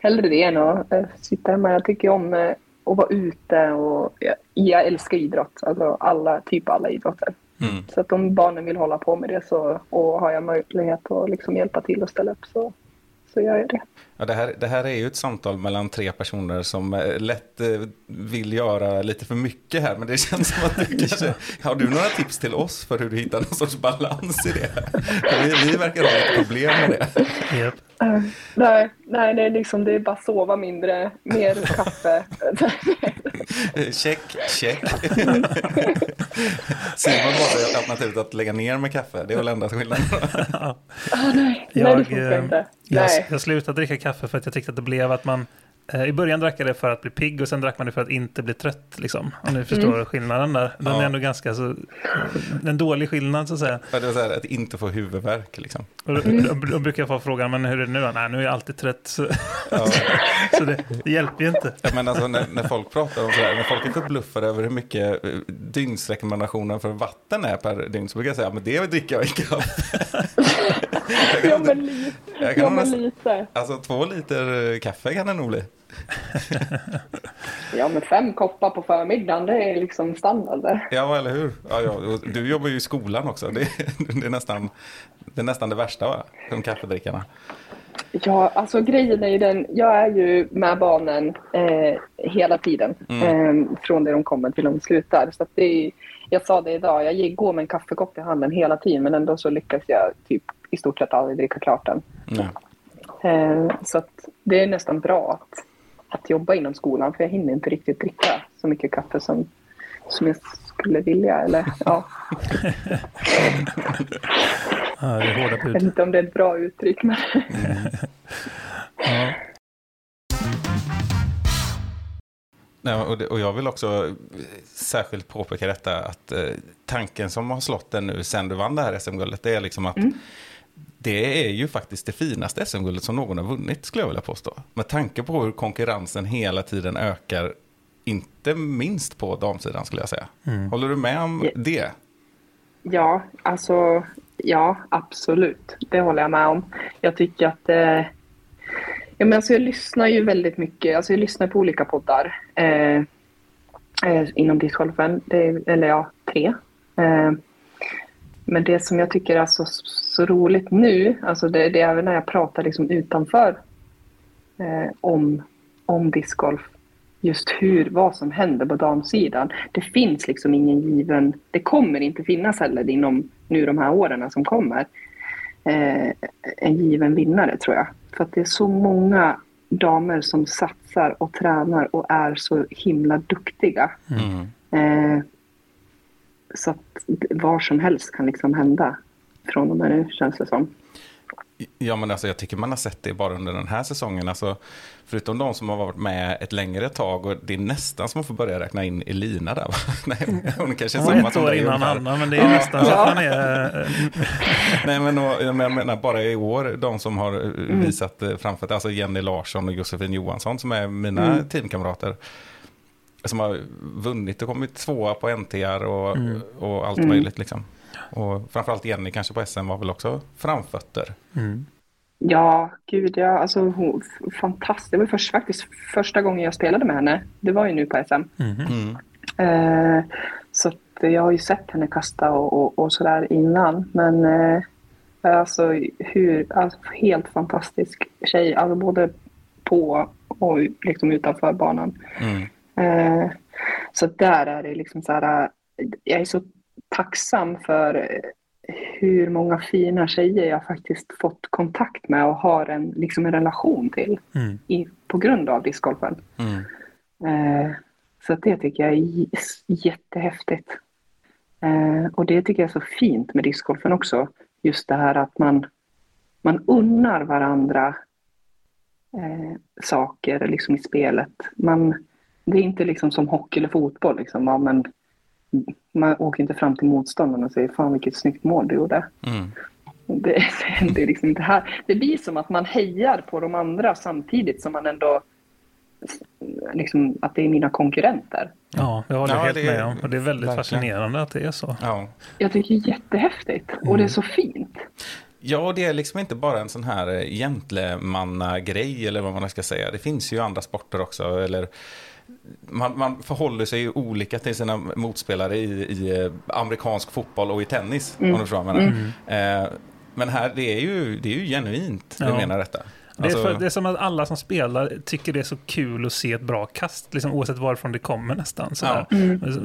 Hellre det än att eh, sitta hemma. Jag tycker om eh, att vara ute och jag, jag älskar idrott. Alltså alla, typ alla idrotter. Mm. Så att om barnen vill hålla på med det så, och har jag möjlighet att liksom hjälpa till och ställa upp så, så gör jag det. Ja, det, här, det här är ju ett samtal mellan tre personer som eh, lätt eh, vill göra lite för mycket här. Men det känns som att du kanske... Har du några tips till oss för hur du hittar någon sorts balans i det? Vi, vi verkar ha lite problem med det. Japp. Nej, nej, det är liksom det är bara sova mindre, mer kaffe. Check, check. Simon valde alternativet att lägga ner med kaffe. Det är väl enda skillnaden. ah, nej, nej, det Jag, funkar inte. Jag, Nej. jag slutade dricka kaffe för att jag tyckte att det blev att man i början drack jag det för att bli pigg och sen drack man det för att inte bli trött. Liksom. Om ni förstår skillnaden där. Den Ja. är ändå ganska så, en dålig skillnad så att säga. Ja, Det var så här, att inte få huvudvärk liksom. Och då, då, då brukar jag få frågan, men hur är det nu? Nej, nu är jag alltid trött. Så, Ja. så det, det hjälper ju inte. Ja, Men alltså när, när folk pratar om sådär, när folk är förbluffade över hur mycket eh, dygnsrekommendationen för vatten är per dygn så brukar jag säga, men det dricker jag i kaffe. Ja, men lite. jag kan Ja, men lite. Alltså två liter eh, kaffe kan det nog bli. Ja, men fem koppar på förmiddagen, det är liksom standard. där. Ja, eller hur? Ja, ja, du jobbar ju i skolan också. Det, det, är nästan, det är nästan det värsta, va? Som kaffedrickarna. Ja, alltså grejen är ju den, jag är ju med barnen eh, hela tiden. Eh, från det de kommer till de slutar. Så att det är, jag sa det idag, jag går med en kaffekopp i handen hela tiden men ändå så lyckas jag typ i stort sett aldrig dricka klart den. Eh, så att det är nästan bra att, att jobba inom skolan för jag hinner inte riktigt dricka så mycket kaffe som, som jag skulle vilja. Eller, ja, Ja, det är hårda jag vet inte om det är ett bra uttryck. Men Ja. Nej, och, det, och jag vill också särskilt påpeka detta att eh, tanken som har slått den nu sen du vann det här SM-guldet det är liksom att det är ju faktiskt det finaste SM-guldet som någon har vunnit skulle jag vilja påstå. Med tanke på hur konkurrensen hela tiden ökar, inte minst på damsidan skulle jag säga. Håller du med om det? Ja, alltså ja, absolut. Det håller jag med om. Jag tycker att eh, ja, men alltså, jag lyssnar ju väldigt mycket. Alltså, jag lyssnar på olika poddar eh, eh, inom discgolfen. Det är- Eller ja, tre. Eh, men det som jag tycker är så, så roligt nu, alltså det, det är även när jag pratar liksom utanför eh, om, om discgolf, just hur, vad som händer på damsidan. Det finns liksom ingen given, det kommer inte finnas heller inom nu de här åren som kommer. eh, en given vinnare tror jag. För att det är så många damer som satsar och tränar och är så himla duktiga. Mm. Eh, så att var som helst kan liksom hända från och med nu känns det som. Ja, men alltså, jag tycker man har sett det bara under den här säsongen. Alltså, förutom de som har varit med ett längre tag. Och det är nästan som att få börja räkna in Elina där. Va? Nej, hon kanske är var samma ett som år dig innan. Anna, men det är nästan så att han är... Nej, men, och, jag menar bara i år, de som har eh, Mm. visat eh, framför alltså Jenny Larsson och Josefin Johansson som är mina Mm. teamkamrater. Som har vunnit och kommit tvåa på NTR och, Mm. och allt Mm. möjligt liksom. Och framförallt Jenny kanske på SM var väl också framfötter. Mm. Ja, gud ja. Alltså, hon, fantastiskt. Det var först, faktiskt första gången jag spelade med henne. Det var ju nu på SM. Mhm. Mm. Eh, så att jag har ju sett henne kasta och, och, och sådär innan. Men eh, alltså, hur, alltså helt fantastisk tjej. Alltså både på och liksom utanför banan. Mm. Eh, så där är det liksom så här. eh, Jag är så tacksam för hur många fina tjejer jag faktiskt fått kontakt med och har en, liksom en relation till Mm. i, på grund av discgolfen. Mm. Eh, så det tycker jag är jättehäftigt. Eh, och det tycker jag är så fint med discgolfen också. Just det här att man, man unnar varandra eh, saker liksom i spelet. Man, det är inte liksom som hockey eller fotboll. Liksom, ja, men man åker inte fram till motståndaren och säger fan vilket snyggt mål du gjorde. Mm. Det, det, är liksom inte här. det blir som att man hejar på de andra samtidigt som man ändå liksom, att det är mina konkurrenter. Ja, jag håller Ja, helt med om. Och det är väldigt verkligen. fascinerande att det är så. Ja. Jag tycker det är jättehäftigt och det är så fint. Ja, och det är liksom inte bara en sån här eh, gentlemanna-grej eller vad man ska säga. Det finns ju andra sporter också. Eller man, man förhåller sig olika till sina motspelare i, i eh, amerikansk fotboll och i tennis. Om du förstår vad jag menar. Eh, men här, det är ju, det är ju genuint, du Ja. menar detta. Det är, Alltså- för, det är som att alla som spelar tycker det är så kul att se ett bra kast, liksom, oavsett varifrån det kommer nästan. Sådär.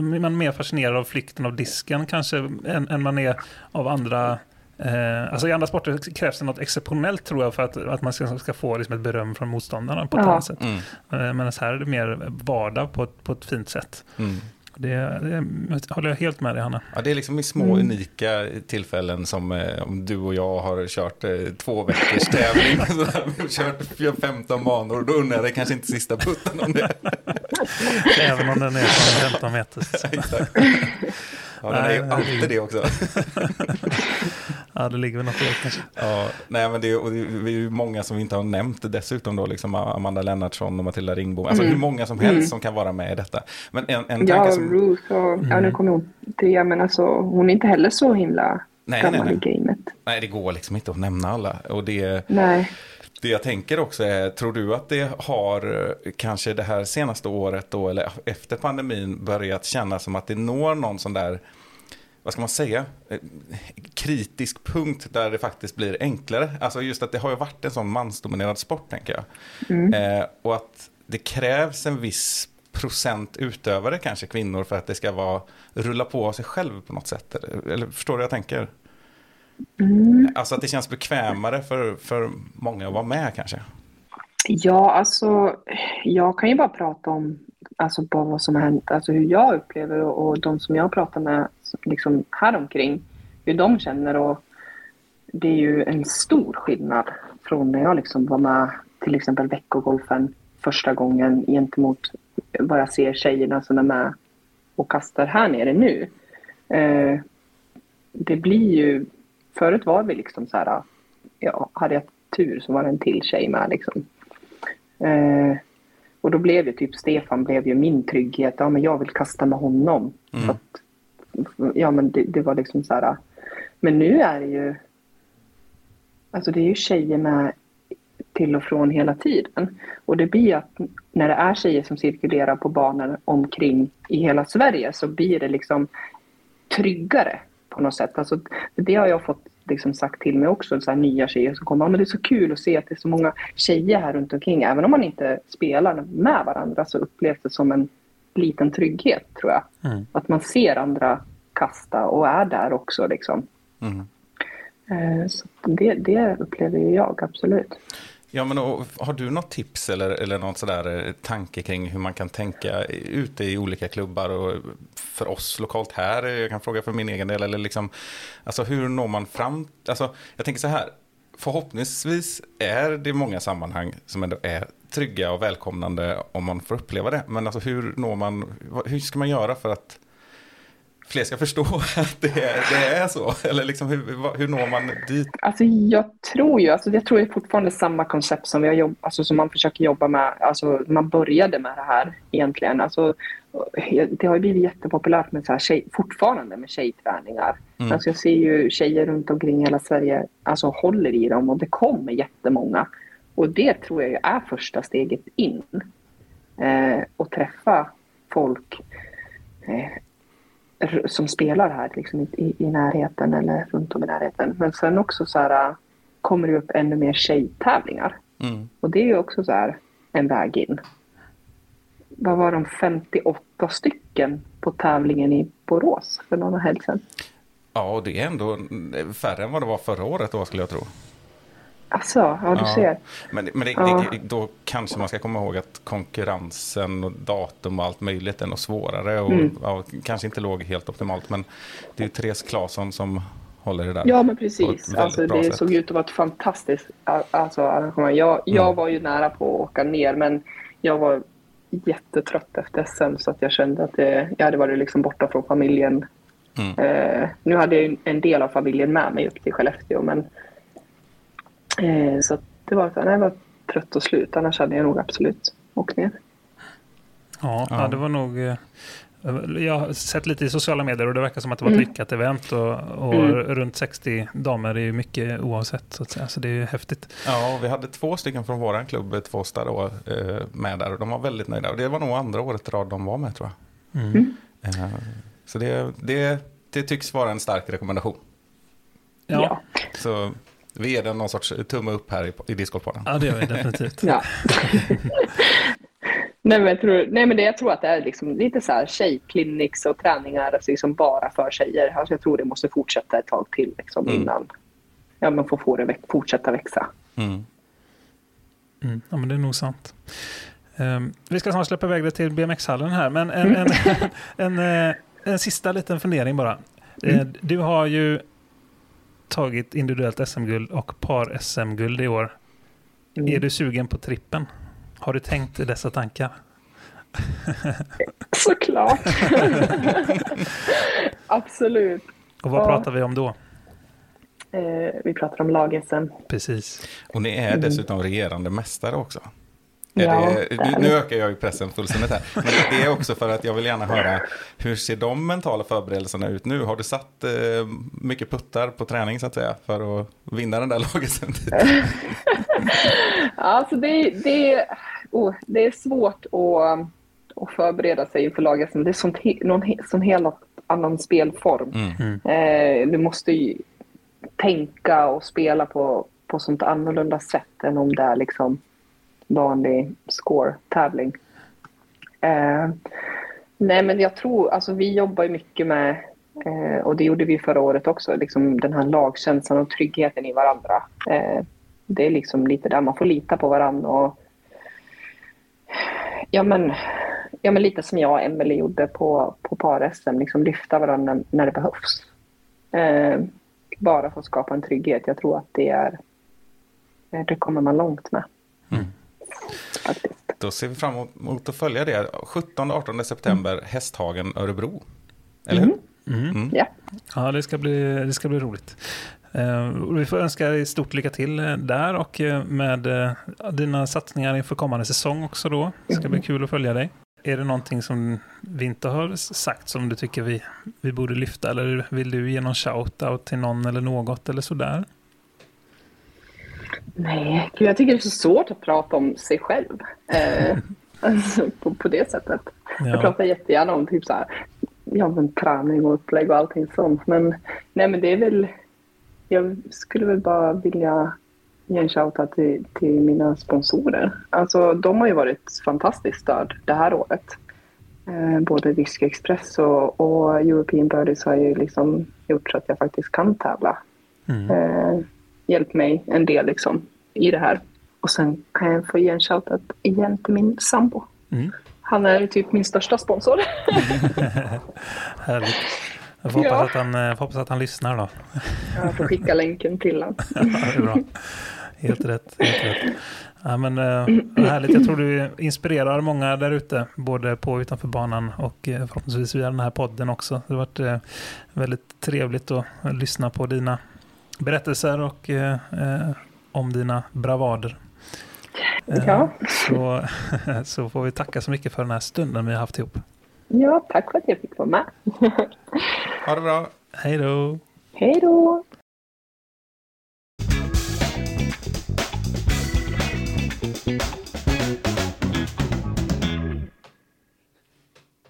Man är mer fascinerad av flykten av disken kanske än, än man är av andra Eh, alltså I andra sporter krävs det något exceptionellt tror jag för att, att man ska, ska få liksom ett beröm från motståndarna på ett Ja. annat sätt. Mm, Eh, Medan här är det mer vardag på ett, på ett fint sätt. mm. Det, det håller jag helt med dig Hanna. Ja, det är liksom i små Mm. unika tillfällen som eh, om du och jag har kört eh, två veckors tävling. vi har kört 15 banor, då undrar jag kanske inte sista putten om det. Även om den är från 15 meter. Exakt. Ja, den är ju alltid det också. Ja, det ligger väl något i det kanske. Ja, nej, men det är, och det är ju många som vi inte har nämnt dessutom då, liksom Amanda Lennartsson och Matilda Ringbo. Alltså Mm. hur många som helst Mm. som kan vara med i detta. Men en, en Ja, som... Ruth och, ja nu kommer hon trea, men alltså hon är inte heller så himla Nej, nej, gammal nej. i gamet. Nej, det går liksom inte att nämna alla. Och det, Nej. det jag tänker också är, tror du att det har eh, kanske det här senaste året då, eller efter pandemin, börjat kännas som att det når någon sån där, vad ska man säga, eh, kritisk punkt där det faktiskt blir enklare. Alltså just att det har ju varit en sån mansdominerad sport, tänker jag. Mm. Eh, och att det krävs en viss procent utövare, kanske kvinnor, för att det ska vara rulla på av sig själv på något sätt. Eller, eller förstår du vad jag tänker? Mm. Alltså att det känns bekvämare för, för många att vara med kanske. Ja, alltså jag kan ju bara prata om alltså, bara vad som har hänt, alltså hur jag upplever och, och de som jag pratar med liksom, här omkring, hur de känner. Och det är ju en stor skillnad från när jag liksom var med till exempel veckogolfen första gången gentemot vad jag ser tjejerna som är med och kastar här nere nu. Eh, det blir ju, förut var vi liksom så här, ja, hade jag tur så var det en till tjej med liksom. Eh, och då blev ju typ Stefan blev ju min trygghet. Ja, men jag vill kasta med honom. Mm. Så att, ja, men det, det var liksom så här. Men nu är det ju. Alltså det är ju tjejer med till och från hela tiden. Och det blir att när det är tjejer som cirkulerar på banor omkring i hela Sverige så blir det liksom tryggare på något sätt. Alltså, det har jag fått liksom sagt till mig också, så här nya tjejer som kommer. Ja, men det är så kul att se att det är så många tjejer här runt omkring. Även om man inte spelar med varandra så upplevs det som en liten trygghet tror jag. Mm. Att man ser andra kasta och är där också liksom. Mm. Eh, så det, det upplever jag absolut. Ja, men och, har du något tips eller, eller något sådär eh, tanke kring hur man kan tänka ute i olika klubbar och för oss lokalt här? Jag kan fråga för min egen del, eller liksom, alltså hur når man fram? Alltså, jag tänker så här, förhoppningsvis är det många sammanhang som ändå är trygga och välkomnande om man får uppleva det. Men alltså hur når man, hur ska man göra för att fler ska förstå att det är, det är så? Eller liksom, hur, hur når man dit? Alltså jag tror ju, alltså jag tror det är fortfarande samma koncept som vi har jobbat, alltså som man försöker jobba med, alltså man började med det här egentligen. Alltså, det har ju blivit jättepopulärt med så här tjej, fortfarande med tjejträningar. Mm. Alltså jag ser ju tjejer runt omkring hela Sverige alltså håller i dem och det kommer jättemånga. Och det tror jag är första steget in. Eh, och träffa folk eh, som spelar här liksom, i, i närheten eller runt om i närheten. Men sen också så här, kommer det upp ännu mer tjejtävlingar. Mm. Och det är ju också så här, en väg in. Vad var de 58 stycken på tävlingen i Borås för några helg sedan? Ja, och det är ändå färre än vad det var förra året då skulle jag tro. Alltså, ja du ja. ser. Men, men det, ja. det, då kanske man ska komma ihåg att konkurrensen och datum och allt möjligt är nog svårare. Och mm. ja, kanske inte låg helt optimalt. Men det är ju Therese Claesson som håller det där. Ja men precis. Alltså, det sätt. såg ut att vara ett fantastiskt alltså, arrangemang. Jag, jag mm. var ju nära på att åka ner men jag var jättetrött efter SM så att jag kände att det, jag hade varit liksom borta från familjen. Mm. Eh, nu hade jag en del av familjen med mig upp till Skellefteå men Eh, så det var här, jag var trött och slut. Annars hade jag nog absolut åkt ner. Ja, ja. det var nog... Eh, jag har sett lite i sociala medier och det verkar som att det var ett mm. lyckat event. Och, och mm. runt 60 damer är ju mycket oavsett. Så, att säga. så det är häftigt. Ja, vi hade två stycken från vår klubb, Tvåsta, då, eh, med där. Och de var väldigt nöjda. Och det var nog andra året i rad de var med tror jag. Mm. mm. Så det, det, det tycks vara en stark rekommendation. Ja. Så vi ger den någon sorts tumme upp här i, i Discordpodden. Ja, det gör vi definitivt. ja. nej, men jag tror, nej, men det, jag tror att det är liksom lite så här tjejkliniks och träningar alltså liksom bara för tjejer. Alltså jag tror det måste fortsätta ett tag till liksom, mm. innan ja, man får få det väx, fortsätta växa. Mm. Mm, ja, men det är nog sant. Um, vi ska snart släppa iväg det till BMX-hallen här, men en, en, en, en, en, en sista liten fundering bara. Mm. Uh, du har ju tagit individuellt SM-guld och par SM-guld i år. Mm. Är du sugen på trippen? Har du tänkt dessa tankar? Såklart. Absolut. Och vad ja. pratar vi om då? Eh, vi pratar om lag-SM. Precis. Och ni är dessutom regerande mästare också. Ja, det, nu, ökar jag ju pressen fullständigt här. Men det är också för att jag vill gärna höra hur ser de mentala förberedelserna ut nu? Har du satt eh, mycket puttar på träning så att säga för att vinna den där laget? alltså det, det, oh, det är svårt att, att förbereda sig inför laget. Det är sånt, någon sån helt annan spelform. Mm. Eh, du måste ju tänka och spela på, på sånt annorlunda sätt än om det är liksom vanlig score-tävling. Eh, nej, men jag tror, alltså vi jobbar ju mycket med, eh, och det gjorde vi förra året också, liksom den här lagkänslan och tryggheten i varandra. Eh, det är liksom lite där man får lita på varandra och ja men, ja, men lite som jag och Emelie gjorde på, på par-SM, liksom lyfta varandra när det behövs. Eh, bara för att skapa en trygghet. Jag tror att det är, det kommer man långt med. Då ser vi fram emot att följa det. 17-18 september, mm. Hästhagen, Örebro. Eller hur? Mm. Mm. mm. Ja. ja, det ska bli, det ska bli roligt. Uh, vi får önska dig stort lycka till eh, där och uh, med uh, dina satsningar inför kommande säsong också då. Det ska bli mm. kul att följa dig. Är det någonting som vi inte har sagt som du tycker vi, vi borde lyfta? Eller vill du ge någon shout-out till någon eller något eller sådär? Nej, jag tycker det är så svårt att prata om sig själv. Eh, alltså, på, på det sättet. Ja. Jag pratar jättegärna om typ så här, ja, men träning och upplägg och allting sånt. Men nej, men det är väl, jag skulle väl bara vilja ge en shoutout till, till mina sponsorer. Alltså de har ju varit fantastiskt stöd det här året. Eh, både Whisky Express och, och European Birdies har ju liksom gjort så att jag faktiskt kan tävla Mm. eh, hjälpt mig en del liksom, i det här. Och sen kan jag få ge en shoutout igen till min sambo. Mm. Han är typ min största sponsor. Härligt. Jag får hoppas, Ja. att han, eh, får hoppas att han lyssnar då. Jag får skicka länken till honom. Ja. Helt rätt. Helt rätt. Ja, men, eh, härligt. Jag tror du inspirerar många där ute, både på och utanför banan och eh, förhoppningsvis via den här podden också. Det har varit eh, väldigt trevligt att lyssna på dina berättelser och eh, eh, om dina bravader. Eh, Ja. Så, så får vi tacka så mycket för den här stunden vi har haft ihop. Ja, tack för att jag fick vara med. Ha det bra. Hej då! Hej då!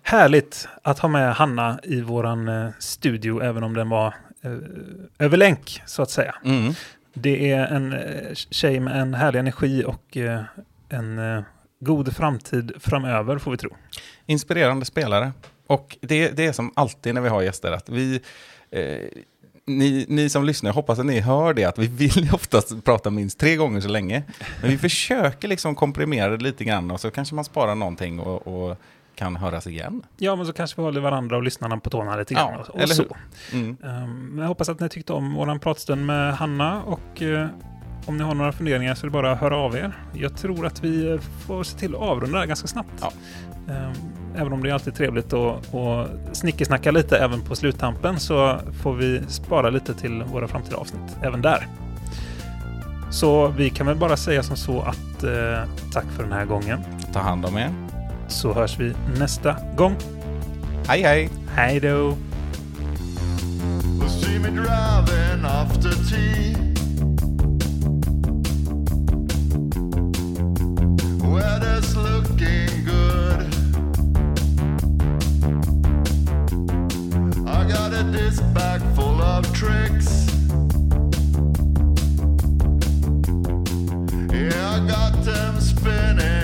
Härligt att ha med Hanna i våran eh, studio, även om den var eh, över länk, så att säga. Mm. Det är en eh, tjej med en härlig energi och eh, en eh, god framtid framöver, får vi tro. Inspirerande spelare. Och det, det är som alltid när vi har gäster, att vi... Eh, ni, ni som lyssnar, jag hoppas att ni hör det, att vi vill oftast prata minst tre gånger så länge. Men vi försöker liksom komprimera det lite grann och så kanske man sparar någonting och, och kan höras igen. Ja, men så kanske vi håller varandra och lyssnarna på tårna lite grann. Ja, och, eller så. hur? Mm. Um, jag hoppas att ni tyckte om våran pratstund med Hanna och eh, om ni har några funderingar så är det bara att höra av er. Jag tror att vi eh, får se till att avrunda det ganska snabbt. Ja. Ehm, även om det är alltid trevligt att, att snickesnacka lite även på sluttampen så får vi spara lite till våra framtida avsnitt även där. Så vi kan väl bara säga som så att eh, tack för den här gången. Ta hand om er. Så hörs vi nästa gång. Hej hej! Hej då! Will see me driving after tea. Weather's looking good. I got a disc bag full of tricks. Yeah, I got them spinning.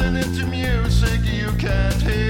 Listening to music you can't hear.